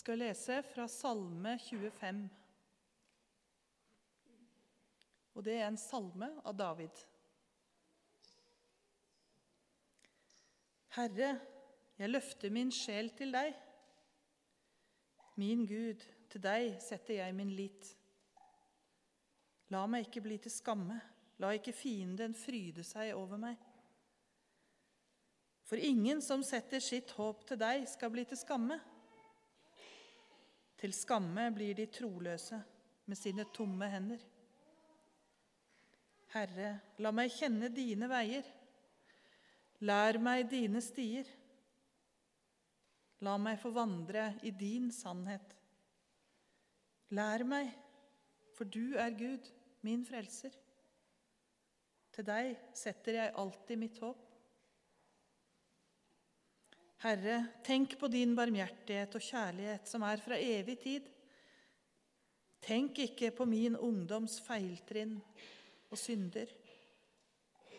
skal lese fra Salme 25. Og det er en salme av David. Herre, jeg løfter min sjel til deg. Min Gud, til deg setter jeg min lit. La meg ikke bli til skamme, la ikke fienden fryde seg over meg. For ingen som setter sitt håp til deg, skal bli til skamme. Til skamme blir de troløse med sine tomme hender. Herre, la meg kjenne dine veier. Lær meg dine stier. La meg få vandre i din sannhet. Lær meg, for du er Gud, min frelser. Til deg setter jeg alltid mitt håp. Herre, tenk på din barmhjertighet og kjærlighet som er fra evig tid. Tenk ikke på min ungdoms feiltrinn og synder.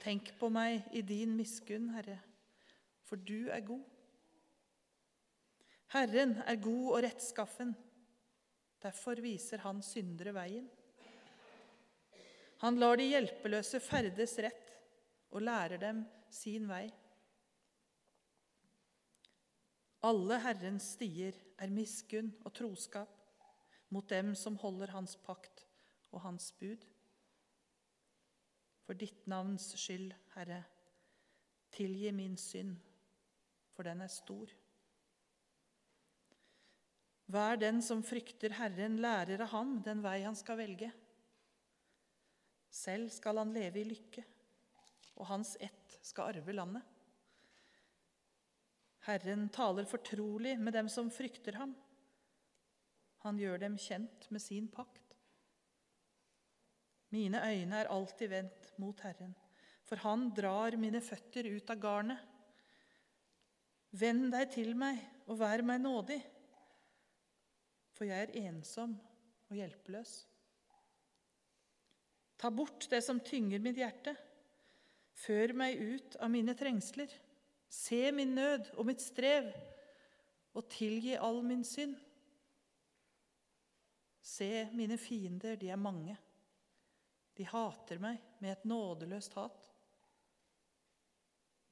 Tenk på meg i din miskunn, Herre, for du er god. Herren er god og rettskaffen. Derfor viser han syndere veien. Han lar de hjelpeløse ferdes rett og lærer dem sin vei. Alle Herrens stier er miskunn og troskap mot dem som holder Hans pakt og Hans bud. For ditt navns skyld, Herre, tilgi min synd, for den er stor. Hver den som frykter Herren, lærer av ham den vei han skal velge. Selv skal han leve i lykke, og hans ett skal arve landet. Herren taler fortrolig med dem som frykter ham. Han gjør dem kjent med sin pakt. Mine øyne er alltid vendt mot Herren, for han drar mine føtter ut av garnet. Vend deg til meg og vær meg nådig, for jeg er ensom og hjelpeløs. Ta bort det som tynger mitt hjerte. Før meg ut av mine trengsler. Se min nød og mitt strev, og tilgi all min synd. Se, mine fiender, de er mange. De hater meg med et nådeløst hat.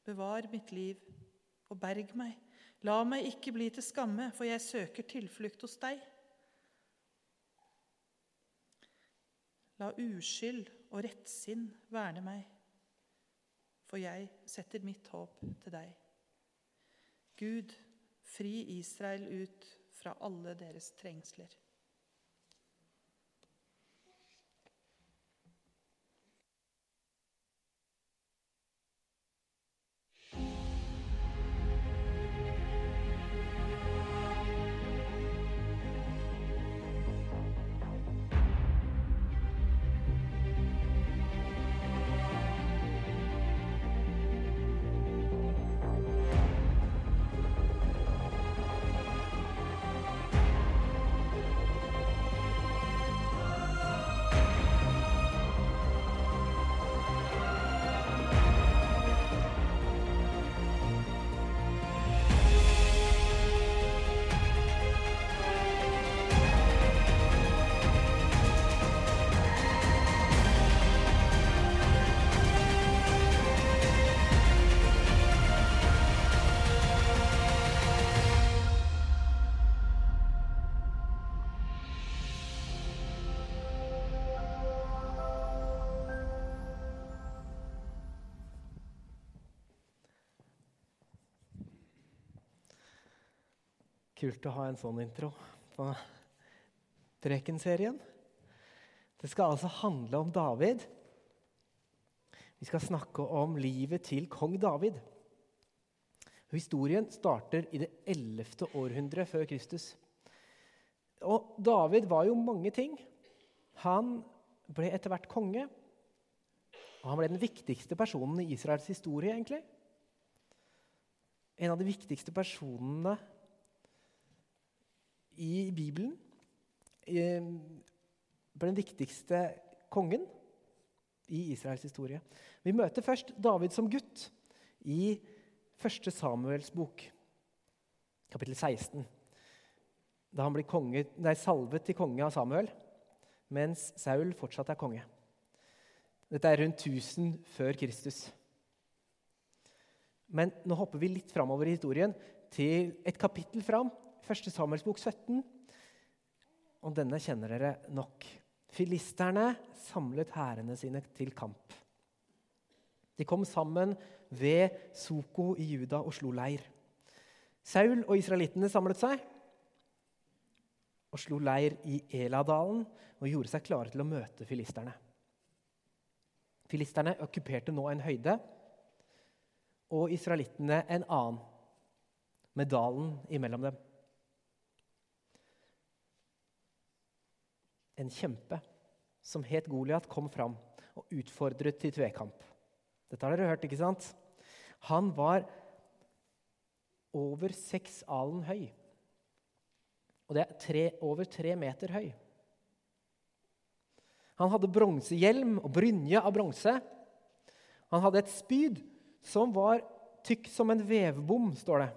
Bevar mitt liv og berg meg. La meg ikke bli til skamme, for jeg søker tilflukt hos deg. La uskyld og rettsinn verne meg for jeg setter mitt håp til deg. Gud, fri Israel ut fra alle deres trengsler. Kult å ha en sånn intro på Preken-serien. Det skal altså handle om David. Vi skal snakke om livet til kong David. Historien starter i det 11. århundre før Kristus. Og David var jo mange ting. Han ble etter hvert konge. Og han ble den viktigste personen i Israels historie, egentlig. En av de viktigste personene i Bibelen ble den viktigste kongen i Israels historie. Vi møter først David som gutt i 1. Samuels bok, kapittel 16. da han blir konge, nei, salvet til konge av Samuel, mens Saul fortsatt er konge. Dette er rundt 1000 før Kristus. Men nå hopper vi litt framover i historien, til et kapittel fram, 1. Samuels bok 17. Og denne kjenner dere nok. Filisterne samlet hærene sine til kamp. De kom sammen ved Soko i Juda og slo leir. Saul og israelittene samlet seg og slo leir i Eladalen og gjorde seg klare til å møte filisterne. Filisterne okkuperte nå en høyde, og israelittene en annen, med dalen imellom dem. En kjempe som het Goliat, kom fram og utfordret til tvekamp. Dette har dere hørt, ikke sant? Han var over seks alen høy. Og det er tre, over tre meter høy. Han hadde bronsehjelm og brynje av bronse. Han hadde et spyd som var tykk som en vevbom, står det.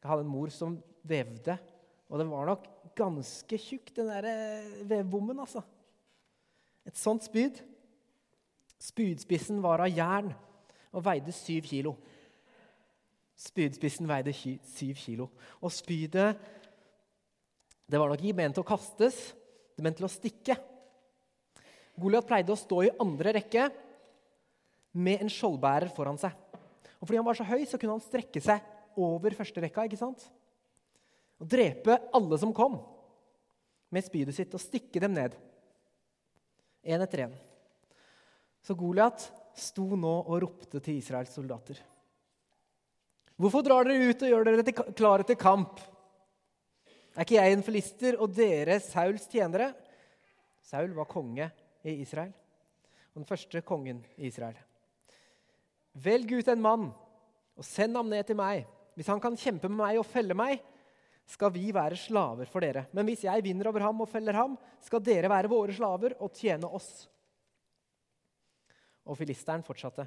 Jeg hadde en mor som vevde, og den var nok ganske tjukk, den der eh, vevbommen, altså. Et sånt spyd. Spydspissen var av jern og veide syv kilo. Spydspissen veide syv kilo. Og spydet det var nok ikke ment til å kastes, det ment til å stikke. Goliat pleide å stå i andre rekke med en skjoldbærer foran seg. Og Fordi han var så høy, så kunne han strekke seg over første rekka ikke sant? Og drepe alle som kom, med spydet sitt og stikke dem ned. Én etter én. Så Goliat sto nå og ropte til Israels soldater. Hvorfor drar dere ut og gjør dere klare til kamp? Er ikke jeg en filister og dere Sauls tjenere? Saul var konge i Israel, og den første kongen i Israel. Velg ut en mann og send ham ned til meg. Hvis han kan kjempe med meg og felle meg, skal vi være slaver for dere. Men hvis jeg vinner over ham og feller ham, skal dere være våre slaver og tjene oss. Og filisteren fortsatte.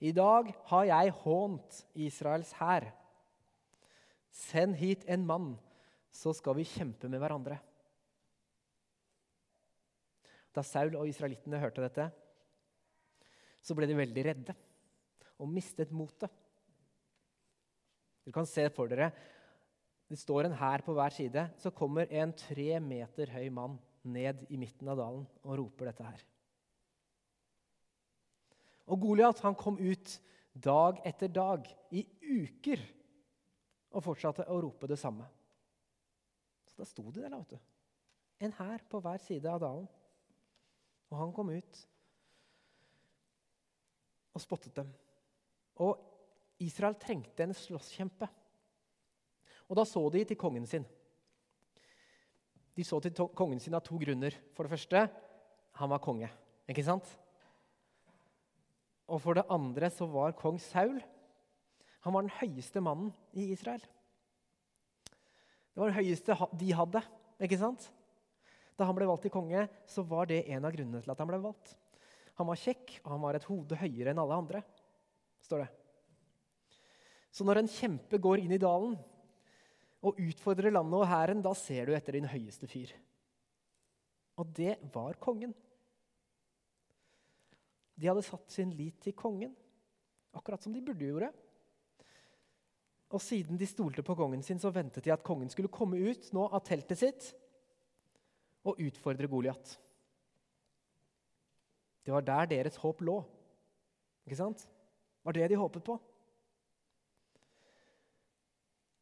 I dag har jeg hånt Israels hær. Send hit en mann så skal vi kjempe med hverandre. Da Saul og israelittene hørte dette, så ble de veldig redde og mistet motet. Dere kan se for dere det står en hær på hver side. Så kommer en tre meter høy mann ned i midten av dalen og roper dette her. Og Goliat kom ut dag etter dag, i uker, og fortsatte å rope det samme. Så Da sto de der, vet du. En hær på hver side av dalen. Og han kom ut og spottet dem. Og Israel trengte en slåsskjempe. Og da så de til kongen sin. De så til kongen sin av to grunner. For det første han var konge. Ikke sant? Og for det andre så var kong Saul han var den høyeste mannen i Israel. Det var det høyeste de hadde. ikke sant? Da han ble valgt til konge, så var det en av grunnene til at han ble valgt. Han var kjekk, og han var et hode høyere enn alle andre. står det. Så når en kjempe går inn i dalen og utfordrer landet og hæren, da ser du etter din høyeste fyr. Og det var kongen. De hadde satt sin lit til kongen, akkurat som de burde gjøre. Og siden de stolte på kongen sin, så ventet de at kongen skulle komme ut nå av teltet sitt og utfordre Goliat. Det var der deres håp lå. Ikke sant? Det var det de håpet på.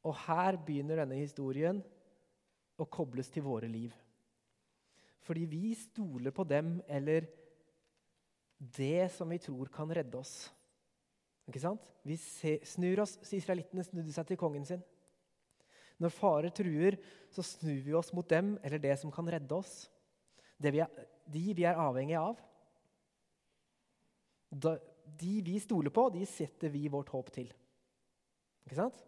Og her begynner denne historien å kobles til våre liv. Fordi vi stoler på dem eller det som vi tror kan redde oss. Ikke sant? Vi snur oss, Israelittene snudde seg til kongen sin. Når farer truer, så snur vi oss mot dem eller det som kan redde oss. Vi er, de vi er avhengige av. De vi stoler på, de setter vi vårt håp til. Ikke sant?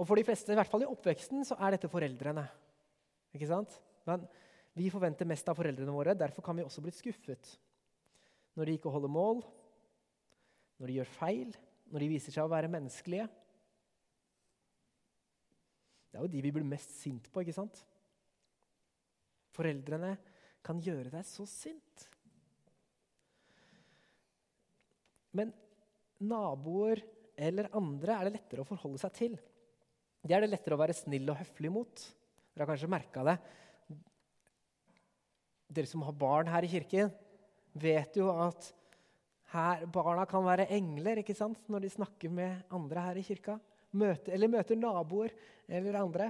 Og for de fleste, i hvert fall i oppveksten, så er dette foreldrene. Ikke sant? Men vi forventer mest av foreldrene våre. Derfor kan vi også bli skuffet når de ikke holder mål, når de gjør feil, når de viser seg å være menneskelige. Det er jo de vi blir mest sint på, ikke sant? Foreldrene kan gjøre deg så sint. Men naboer eller andre er det lettere å forholde seg til. Det er det lettere å være snill og høflig mot. Dere har kanskje merka det. Dere som har barn her i kirken, vet jo at her, barna kan være engler ikke sant? når de snakker med andre her i kirka. Møter, eller møter naboer eller andre.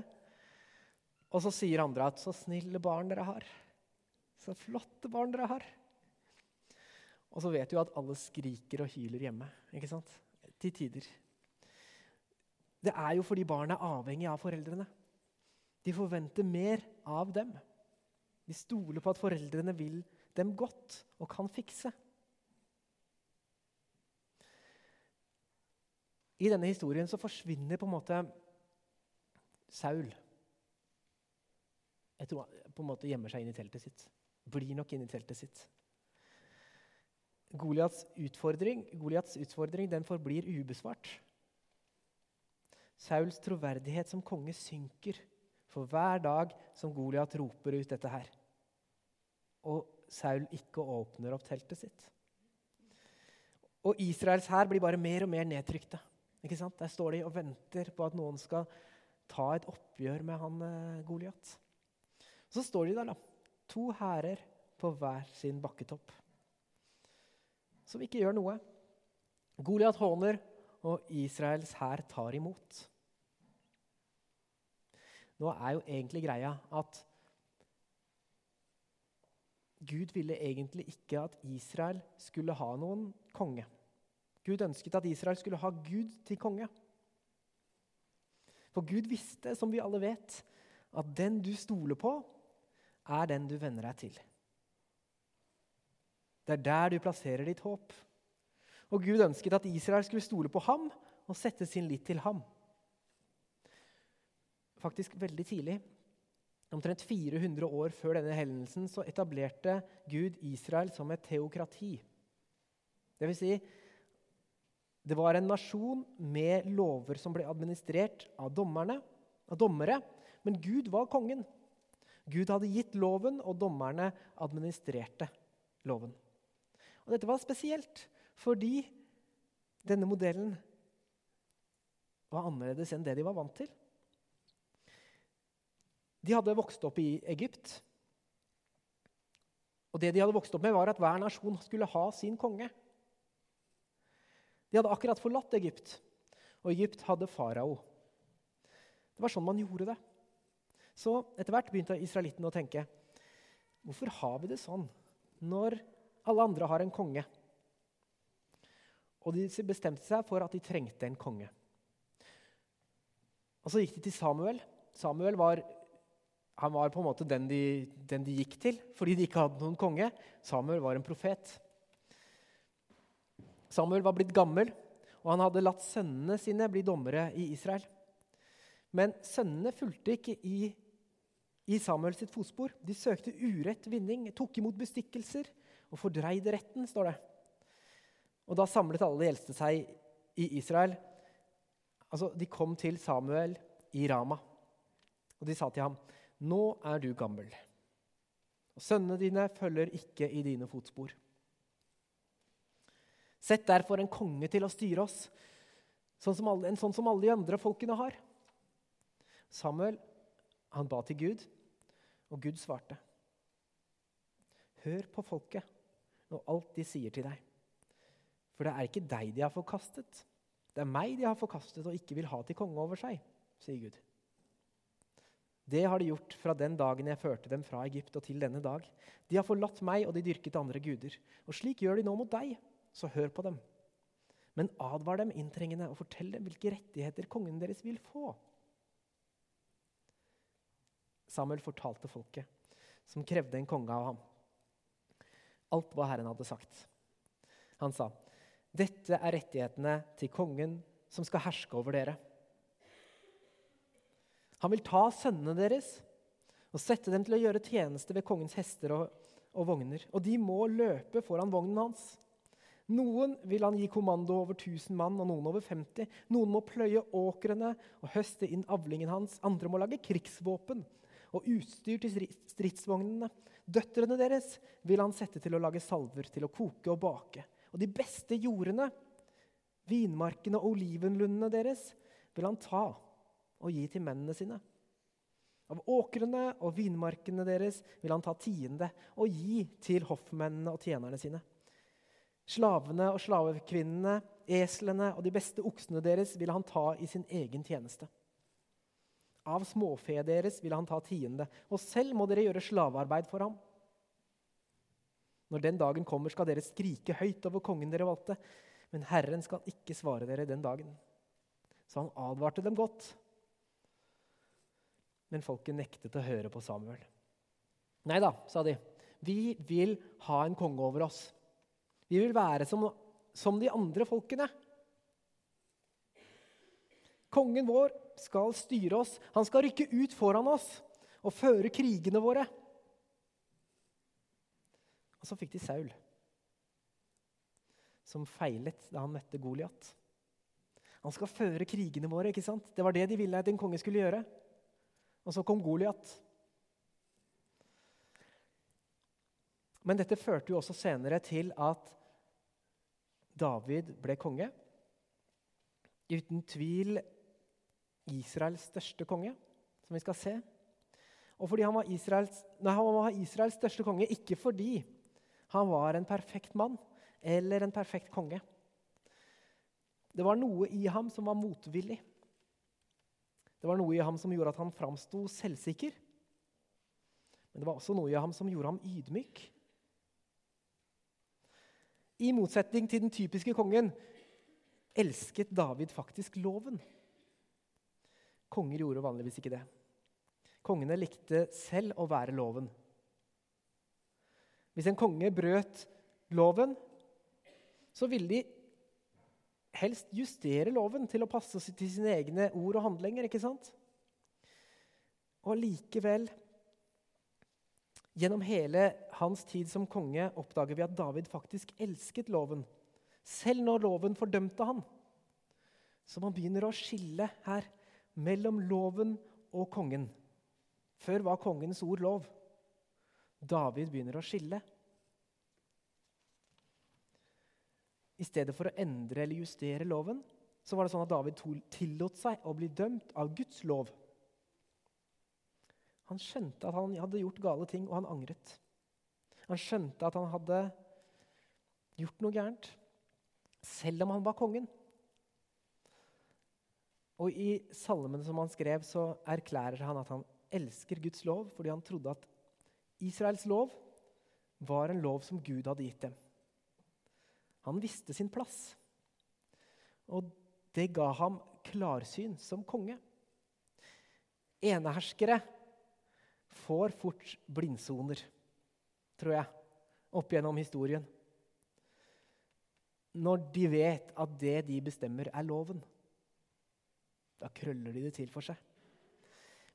Og så sier andre at 'så snille barn dere har'. Så flotte barn dere har. Og så vet du at alle skriker og hyler hjemme. ikke sant? Til tider. Det er jo fordi barn er avhengig av foreldrene. De forventer mer av dem. De stoler på at foreldrene vil dem godt og kan fikse. I denne historien så forsvinner på en måte Saul. Jeg tror han på en måte gjemmer seg inn i teltet sitt. Blir nok inn i teltet sitt. Goliats utfordring, Goliats utfordring den forblir ubesvart. Sauls troverdighet som konge synker for hver dag som Goliat roper ut dette her. Og Saul ikke åpner opp teltet sitt. Og Israels hær blir bare mer og mer nedtrykte. Ikke sant? Der står de og venter på at noen skal ta et oppgjør med han eh, Goliat. Så står de der, da. To hærer på hver sin bakketopp. Som ikke gjør noe. Goliat håner, og Israels hær tar imot. Nå er jo egentlig greia at Gud ville egentlig ikke at Israel skulle ha noen konge. Gud ønsket at Israel skulle ha Gud til konge. For Gud visste, som vi alle vet, at den du stoler på, er den du venner deg til. Det er der du plasserer ditt håp. Og Gud ønsket at Israel skulle stole på ham og sette sin lit til ham. Faktisk veldig tidlig, omtrent 400 år før denne hendelsen, så etablerte Gud Israel som et teokrati. Det vil si, det var en nasjon med lover som ble administrert av, dommerne, av dommere, men Gud var kongen. Gud hadde gitt loven, og dommerne administrerte loven. Og Dette var spesielt fordi denne modellen var annerledes enn det de var vant til. De hadde vokst opp i Egypt. Og det de hadde vokst opp med, var at hver nasjon skulle ha sin konge. De hadde akkurat forlatt Egypt, og Egypt hadde farao. Det var sånn man gjorde det. Så etter hvert begynte israelittene å tenke hvorfor har vi det sånn når alle andre har en konge? Og de bestemte seg for at de trengte en konge. Og Så gikk de til Samuel. Samuel var, var på en måte den de, den de gikk til fordi de ikke hadde noen konge. Samuel var en profet. Samuel var blitt gammel, og han hadde latt sønnene sine bli dommere i Israel. Men sønnene fulgte ikke i, i Samuel sitt fotspor. De søkte urett vinning, tok imot bestikkelser og fordreide retten, står det. Og da samlet alle de eldste seg i Israel. Altså, De kom til Samuel i Rama, og de sa til ham, 'Nå er du gammel, og sønnene dine følger ikke i dine fotspor.' Sett derfor en konge til å styre oss, sånn som alle, en sånn som alle de andre folkene har. Samuel han ba til Gud, og Gud svarte. Hør på folket og alt de sier til deg. For det er ikke deg de har forkastet. Det er meg de har forkastet og ikke vil ha til konge over seg, sier Gud. Det har de gjort fra den dagen jeg førte dem fra Egypt og til denne dag. De har forlatt meg, og de dyrket andre guder. Og slik gjør de nå mot deg så hør på dem. Men advar dem inntrengende og fortell dem hvilke rettigheter kongen deres vil få. Samuel fortalte folket, som krevde en konge av ham, alt hva Herren hadde sagt. Han sa, 'Dette er rettighetene til kongen som skal herske over dere.' Han vil ta sønnene deres og sette dem til å gjøre tjeneste ved kongens hester og, og vogner. Og de må løpe foran vognen hans. Noen vil han gi kommando over 1000 mann, og noen over 50. Noen må pløye åkrene og høste inn avlingen hans. Andre må lage krigsvåpen og utstyr til stridsvognene. Døtrene deres vil han sette til å lage salver, til å koke og bake. Og de beste jordene, vinmarkene og olivenlundene deres, vil han ta og gi til mennene sine. Av åkrene og vinmarkene deres vil han ta tiende og gi til hoffmennene og tjenerne sine. Slavene og slavekvinnene, eslene og de beste oksene deres vil han ta i sin egen tjeneste. Av småfe deres vil han ta tiende, og selv må dere gjøre slavearbeid for ham. Når den dagen kommer, skal dere skrike høyt over kongen dere valgte, men Herren skal ikke svare dere den dagen. Så han advarte dem godt men folket nektet å høre på Samuel. Nei da, sa de. Vi vil ha en konge over oss. Vi vil være som, som de andre folkene. Kongen vår skal styre oss. Han skal rykke ut foran oss og føre krigene våre. Og så fikk de Saul, som feilet da han møtte Goliat. Han skal føre krigene våre. ikke sant? Det var det de ville at en konge skulle gjøre. Og så kom Goliat. Men dette førte jo også senere til at David ble konge. Uten tvil Israels største konge, som vi skal se. Og fordi han var Israels, nei, han var Israels største konge ikke fordi han var en perfekt mann eller en perfekt konge. Det var noe i ham som var motvillig. Det var noe i ham som gjorde at han framsto selvsikker. Men det var også noe i ham som gjorde ham ydmyk. I motsetning til den typiske kongen elsket David faktisk loven. Konger gjorde vanligvis ikke det. Kongene likte selv å være loven. Hvis en konge brøt loven, så ville de helst justere loven til å passe til sine egne ord og handlinger. ikke sant? Og likevel, gjennom hele hans tid som konge, oppdager vi at David faktisk elsket loven. Selv når loven fordømte han. Så man begynner å skille her mellom loven og kongen. Før var kongens ord lov. David begynner å skille. I stedet for å endre eller justere loven, så var det sånn at David tillot seg å bli dømt av Guds lov. Han skjønte at han hadde gjort gale ting, og han angret. Han skjønte at han hadde gjort noe gærent, selv om han var kongen. Og I salmen som han skrev, så erklærer han at han elsker Guds lov fordi han trodde at Israels lov var en lov som Gud hadde gitt dem. Han visste sin plass. Og det ga ham klarsyn som konge. Eneherskere får fort blindsoner, tror jeg, opp gjennom historien. Når de vet at det de bestemmer, er loven. Da krøller de det til for seg.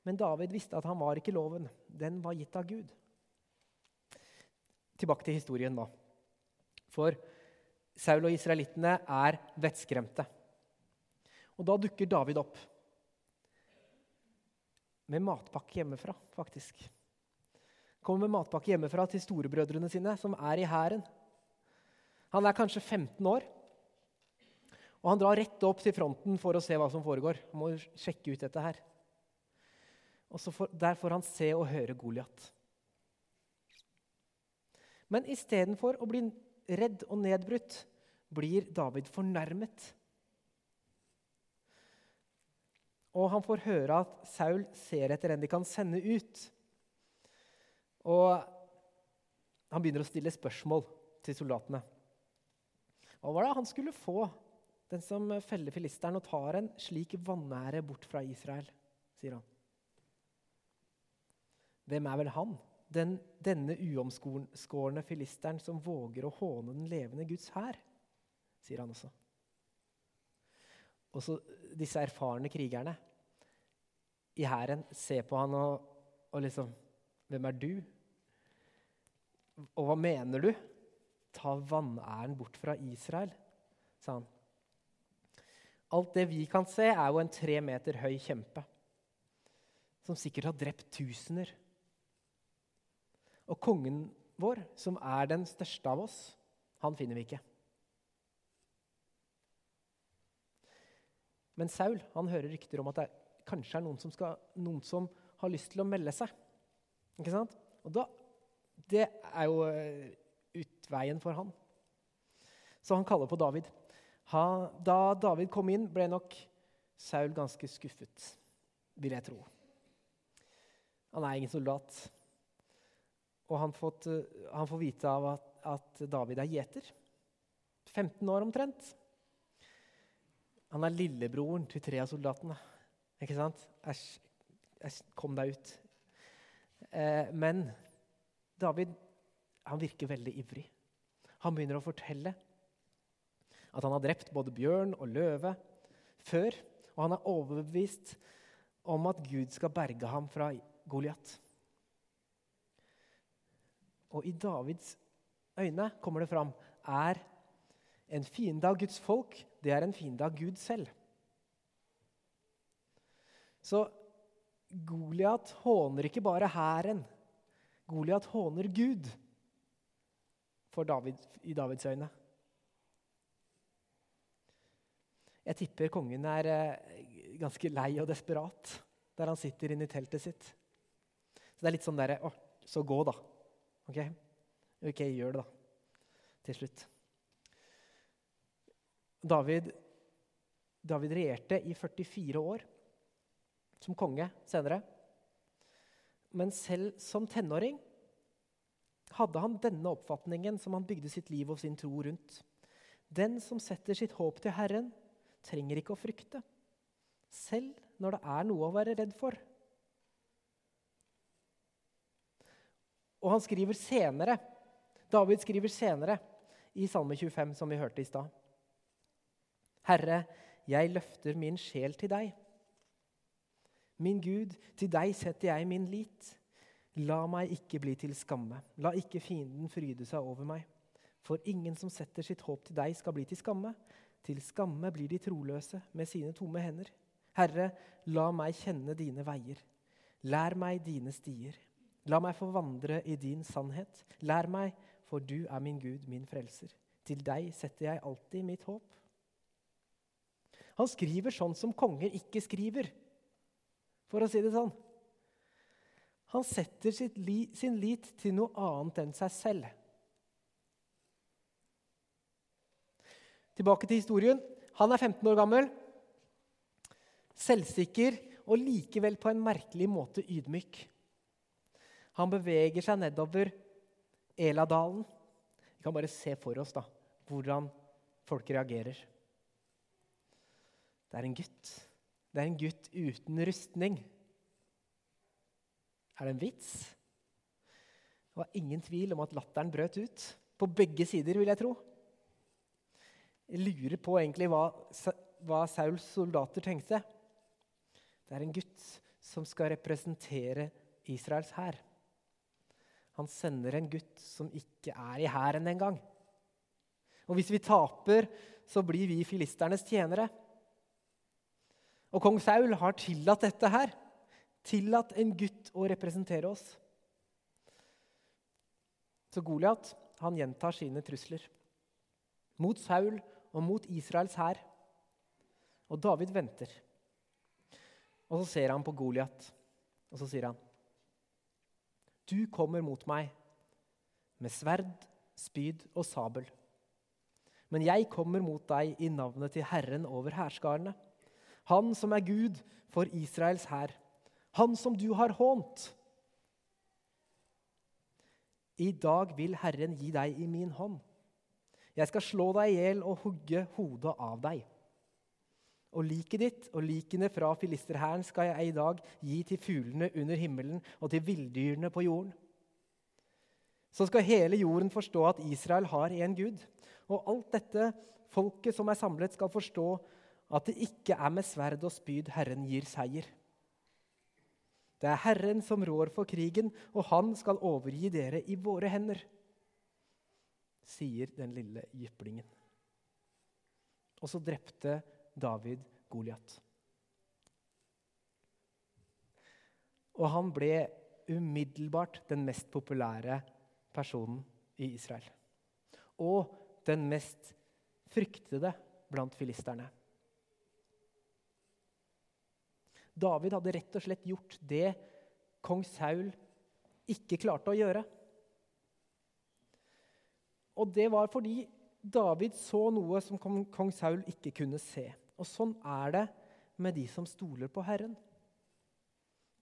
Men David visste at han var ikke loven. Den var gitt av Gud. Tilbake til historien, da. For Saul og israelittene er vettskremte. Og da dukker David opp. Med matpakke hjemmefra, faktisk. Kommer med matpakke hjemmefra til storebrødrene sine, som er i hæren. Han er kanskje 15 år. Og han drar rett opp til fronten for å se hva som foregår. Han må sjekke ut dette her. Og får, Der får han se og høre Goliat. Men istedenfor å bli redd og nedbrutt, blir David fornærmet. Og han får høre at Saul ser etter en de kan sende ut. Og han begynner å stille spørsmål til soldatene. Hva var det han skulle få, den som feller filisteren og tar en slik vanære bort fra Israel? sier han. Hvem er vel han? Den, denne uomskårne filisteren som våger å håne den levende Guds hær, sier han også. Og så disse erfarne krigerne i hæren ser på han og, og liksom Hvem er du? Og hva mener du? ta vanæren bort fra Israel, sa han. Alt det vi kan se, er jo en tre meter høy kjempe som sikkert har drept tusener. Og kongen vår, som er den største av oss, han finner vi ikke. Men Saul han hører rykter om at det kanskje er noen som, skal, noen som har lyst til å melde seg. Ikke sant? Og da, Det er jo eh, utveien for han. Så han kaller på David. Ha, da David kom inn, ble nok Saul ganske skuffet, vil jeg tro. Han er ingen soldat. Og han, fått, eh, han får vite av at, at David er gjeter. 15 år omtrent. Han er lillebroren til tre av soldatene. Ikke sant? Æsj, æsj kom deg ut. Eh, men David han virker veldig ivrig. Han begynner å fortelle at han har drept både bjørn og løve før. Og han er overbevist om at Gud skal berge ham fra Goliat. Og i Davids øyne kommer det fram er en fiende av Guds folk, det er en fiende av Gud selv. Så Goliat håner ikke bare hæren. Goliat håner Gud David, i Davids øyne. Jeg tipper kongen er eh, ganske lei og desperat der han sitter inne i teltet sitt. Så det er litt sånn derre Å, så gå, da. Ok? Ok, gjør det, da. Til slutt. David, David regjerte i 44 år som konge senere. Men selv som tenåring hadde han denne oppfatningen som han bygde sitt liv og sin tro rundt. Den som setter sitt håp til Herren, trenger ikke å frykte, selv når det er noe å være redd for. Og han skriver senere, David skriver senere i Salme 25, som vi hørte i stad. Herre, jeg løfter min sjel til deg. Min Gud, til deg setter jeg min lit. La meg ikke bli til skamme. La ikke fienden fryde seg over meg. For ingen som setter sitt håp til deg, skal bli til skamme. Til skamme blir de troløse med sine tomme hender. Herre, la meg kjenne dine veier. Lær meg dine stier. La meg få vandre i din sannhet. Lær meg, for du er min Gud, min frelser. Til deg setter jeg alltid mitt håp. Han skriver sånn som konger ikke skriver, for å si det sånn. Han setter li, sin lit til noe annet enn seg selv. Tilbake til historien. Han er 15 år gammel, selvsikker og likevel på en merkelig måte ydmyk. Han beveger seg nedover Eladalen. Vi kan bare se for oss da, hvordan folk reagerer. Det er en gutt. Det er en gutt uten rustning. Er det en vits? Det var ingen tvil om at latteren brøt ut. På begge sider, vil jeg tro. Jeg lurer på egentlig hva, hva Sauls soldater tenkte. Det er en gutt som skal representere Israels hær. Han sender en gutt som ikke er i hæren engang. Og hvis vi taper, så blir vi filisternes tjenere. Og kong Saul har tillatt dette her. Tillatt en gutt å representere oss. Så Goliat han gjentar sine trusler. Mot Saul og mot Israels hær. Og David venter. Og så ser han på Goliat, og så sier han du kommer mot meg med sverd, spyd og sabel. Men jeg kommer mot deg i navnet til Herren over hærskarene. Han som er Gud for Israels hær. Han som du har hånt. I dag vil Herren gi deg i min hånd. Jeg skal slå deg i hjel og hugge hodet av deg. Og liket ditt og likene fra filisterhæren skal jeg i dag gi til fuglene under himmelen og til villdyrene på jorden. Så skal hele jorden forstå at Israel har én Gud. Og alt dette folket som er samlet, skal forstå at det ikke er med sverd og spyd Herren gir seier. Det er Herren som rår for krigen, og han skal overgi dere i våre hender. sier den lille jyplingen. Og så drepte David Goliat. Og han ble umiddelbart den mest populære personen i Israel. Og den mest fryktede blant filisterne. David hadde rett og slett gjort det kong Saul ikke klarte å gjøre. Og det var fordi David så noe som kong Saul ikke kunne se. Og sånn er det med de som stoler på Herren.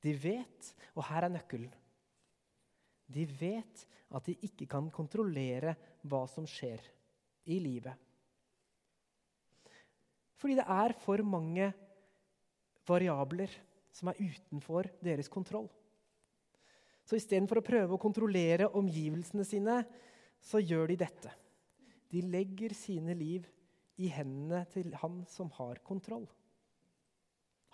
De vet, og her er nøkkelen De vet at de ikke kan kontrollere hva som skjer i livet. Fordi det er for mange variabler som er utenfor deres kontroll. Så istedenfor å prøve å kontrollere omgivelsene sine, så gjør de dette. De legger sine liv i hendene til han som har kontroll.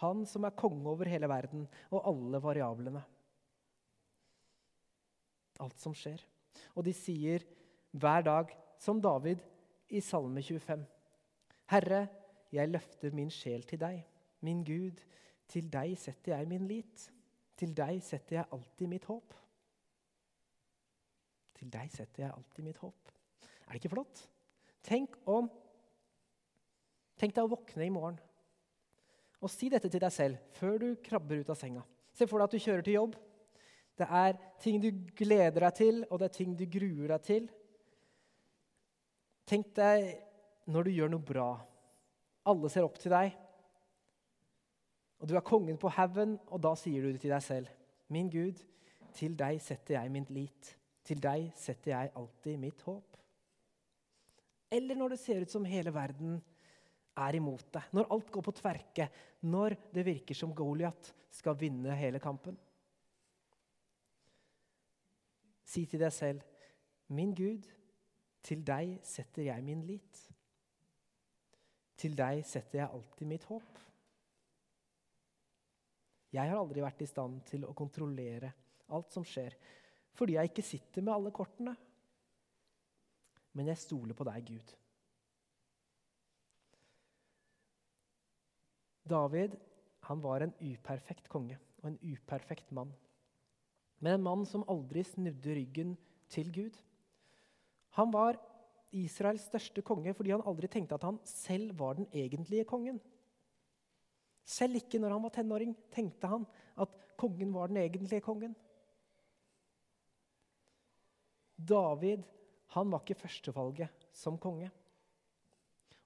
Han som er konge over hele verden og alle variablene. Alt som skjer. Og de sier hver dag, som David i Salme 25.: Herre, jeg løfter min sjel til deg. Min Gud, til deg setter jeg min lit. Til deg setter jeg alltid mitt håp. Til deg setter jeg alltid mitt håp. Er det ikke flott? Tenk om Tenk deg å våkne i morgen og si dette til deg selv før du krabber ut av senga. Se for deg at du kjører til jobb. Det er ting du gleder deg til, og det er ting du gruer deg til. Tenk deg når du gjør noe bra. Alle ser opp til deg. Og du er kongen på haugen, og da sier du det til deg selv. Min Gud, til deg setter jeg min lit. Til deg setter jeg alltid mitt håp. Eller når det ser ut som hele verden er imot deg, når alt går på tverke, når det virker som Goliat skal vinne hele kampen. Si til deg selv, 'Min Gud, til deg setter jeg min lit.' 'Til deg setter jeg alltid mitt håp.' Jeg har aldri vært i stand til å kontrollere alt som skjer, fordi jeg ikke sitter med alle kortene. Men jeg stoler på deg, Gud. David han var en uperfekt konge og en uperfekt mann. Men en mann som aldri snudde ryggen til Gud. Han var Israels største konge fordi han aldri tenkte at han selv var den egentlige kongen. Selv ikke når han var tenåring, tenkte han at kongen var den egentlige kongen. David han var ikke førstevalget som konge.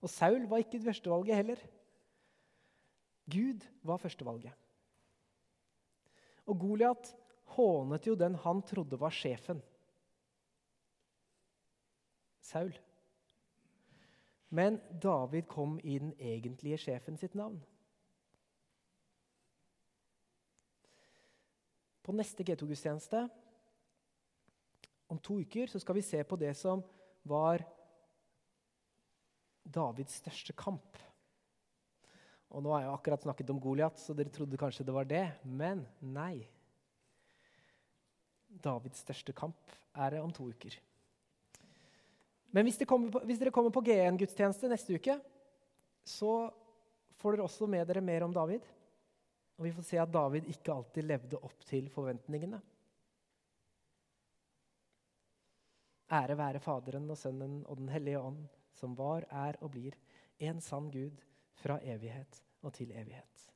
Og Saul var ikke førstevalget heller. Gud var førstevalget. Og Goliat hånet jo den han trodde var sjefen. Saul. Men David kom i den egentlige sjefen sitt navn. På neste G2-gudstjeneste om to uker så skal vi se på det som var Davids største kamp. Og nå har jeg akkurat snakket om Goliat, så dere trodde kanskje det var det. Men nei. Davids største kamp er om to uker. Men hvis, på, hvis dere kommer på G1-gudstjeneste neste uke, så får dere også med dere mer om David. Og vi får se at David ikke alltid levde opp til forventningene. Ære være Faderen og Sønnen og Den hellige ånd, som var, er og blir en sann Gud fra evighet og til evighet.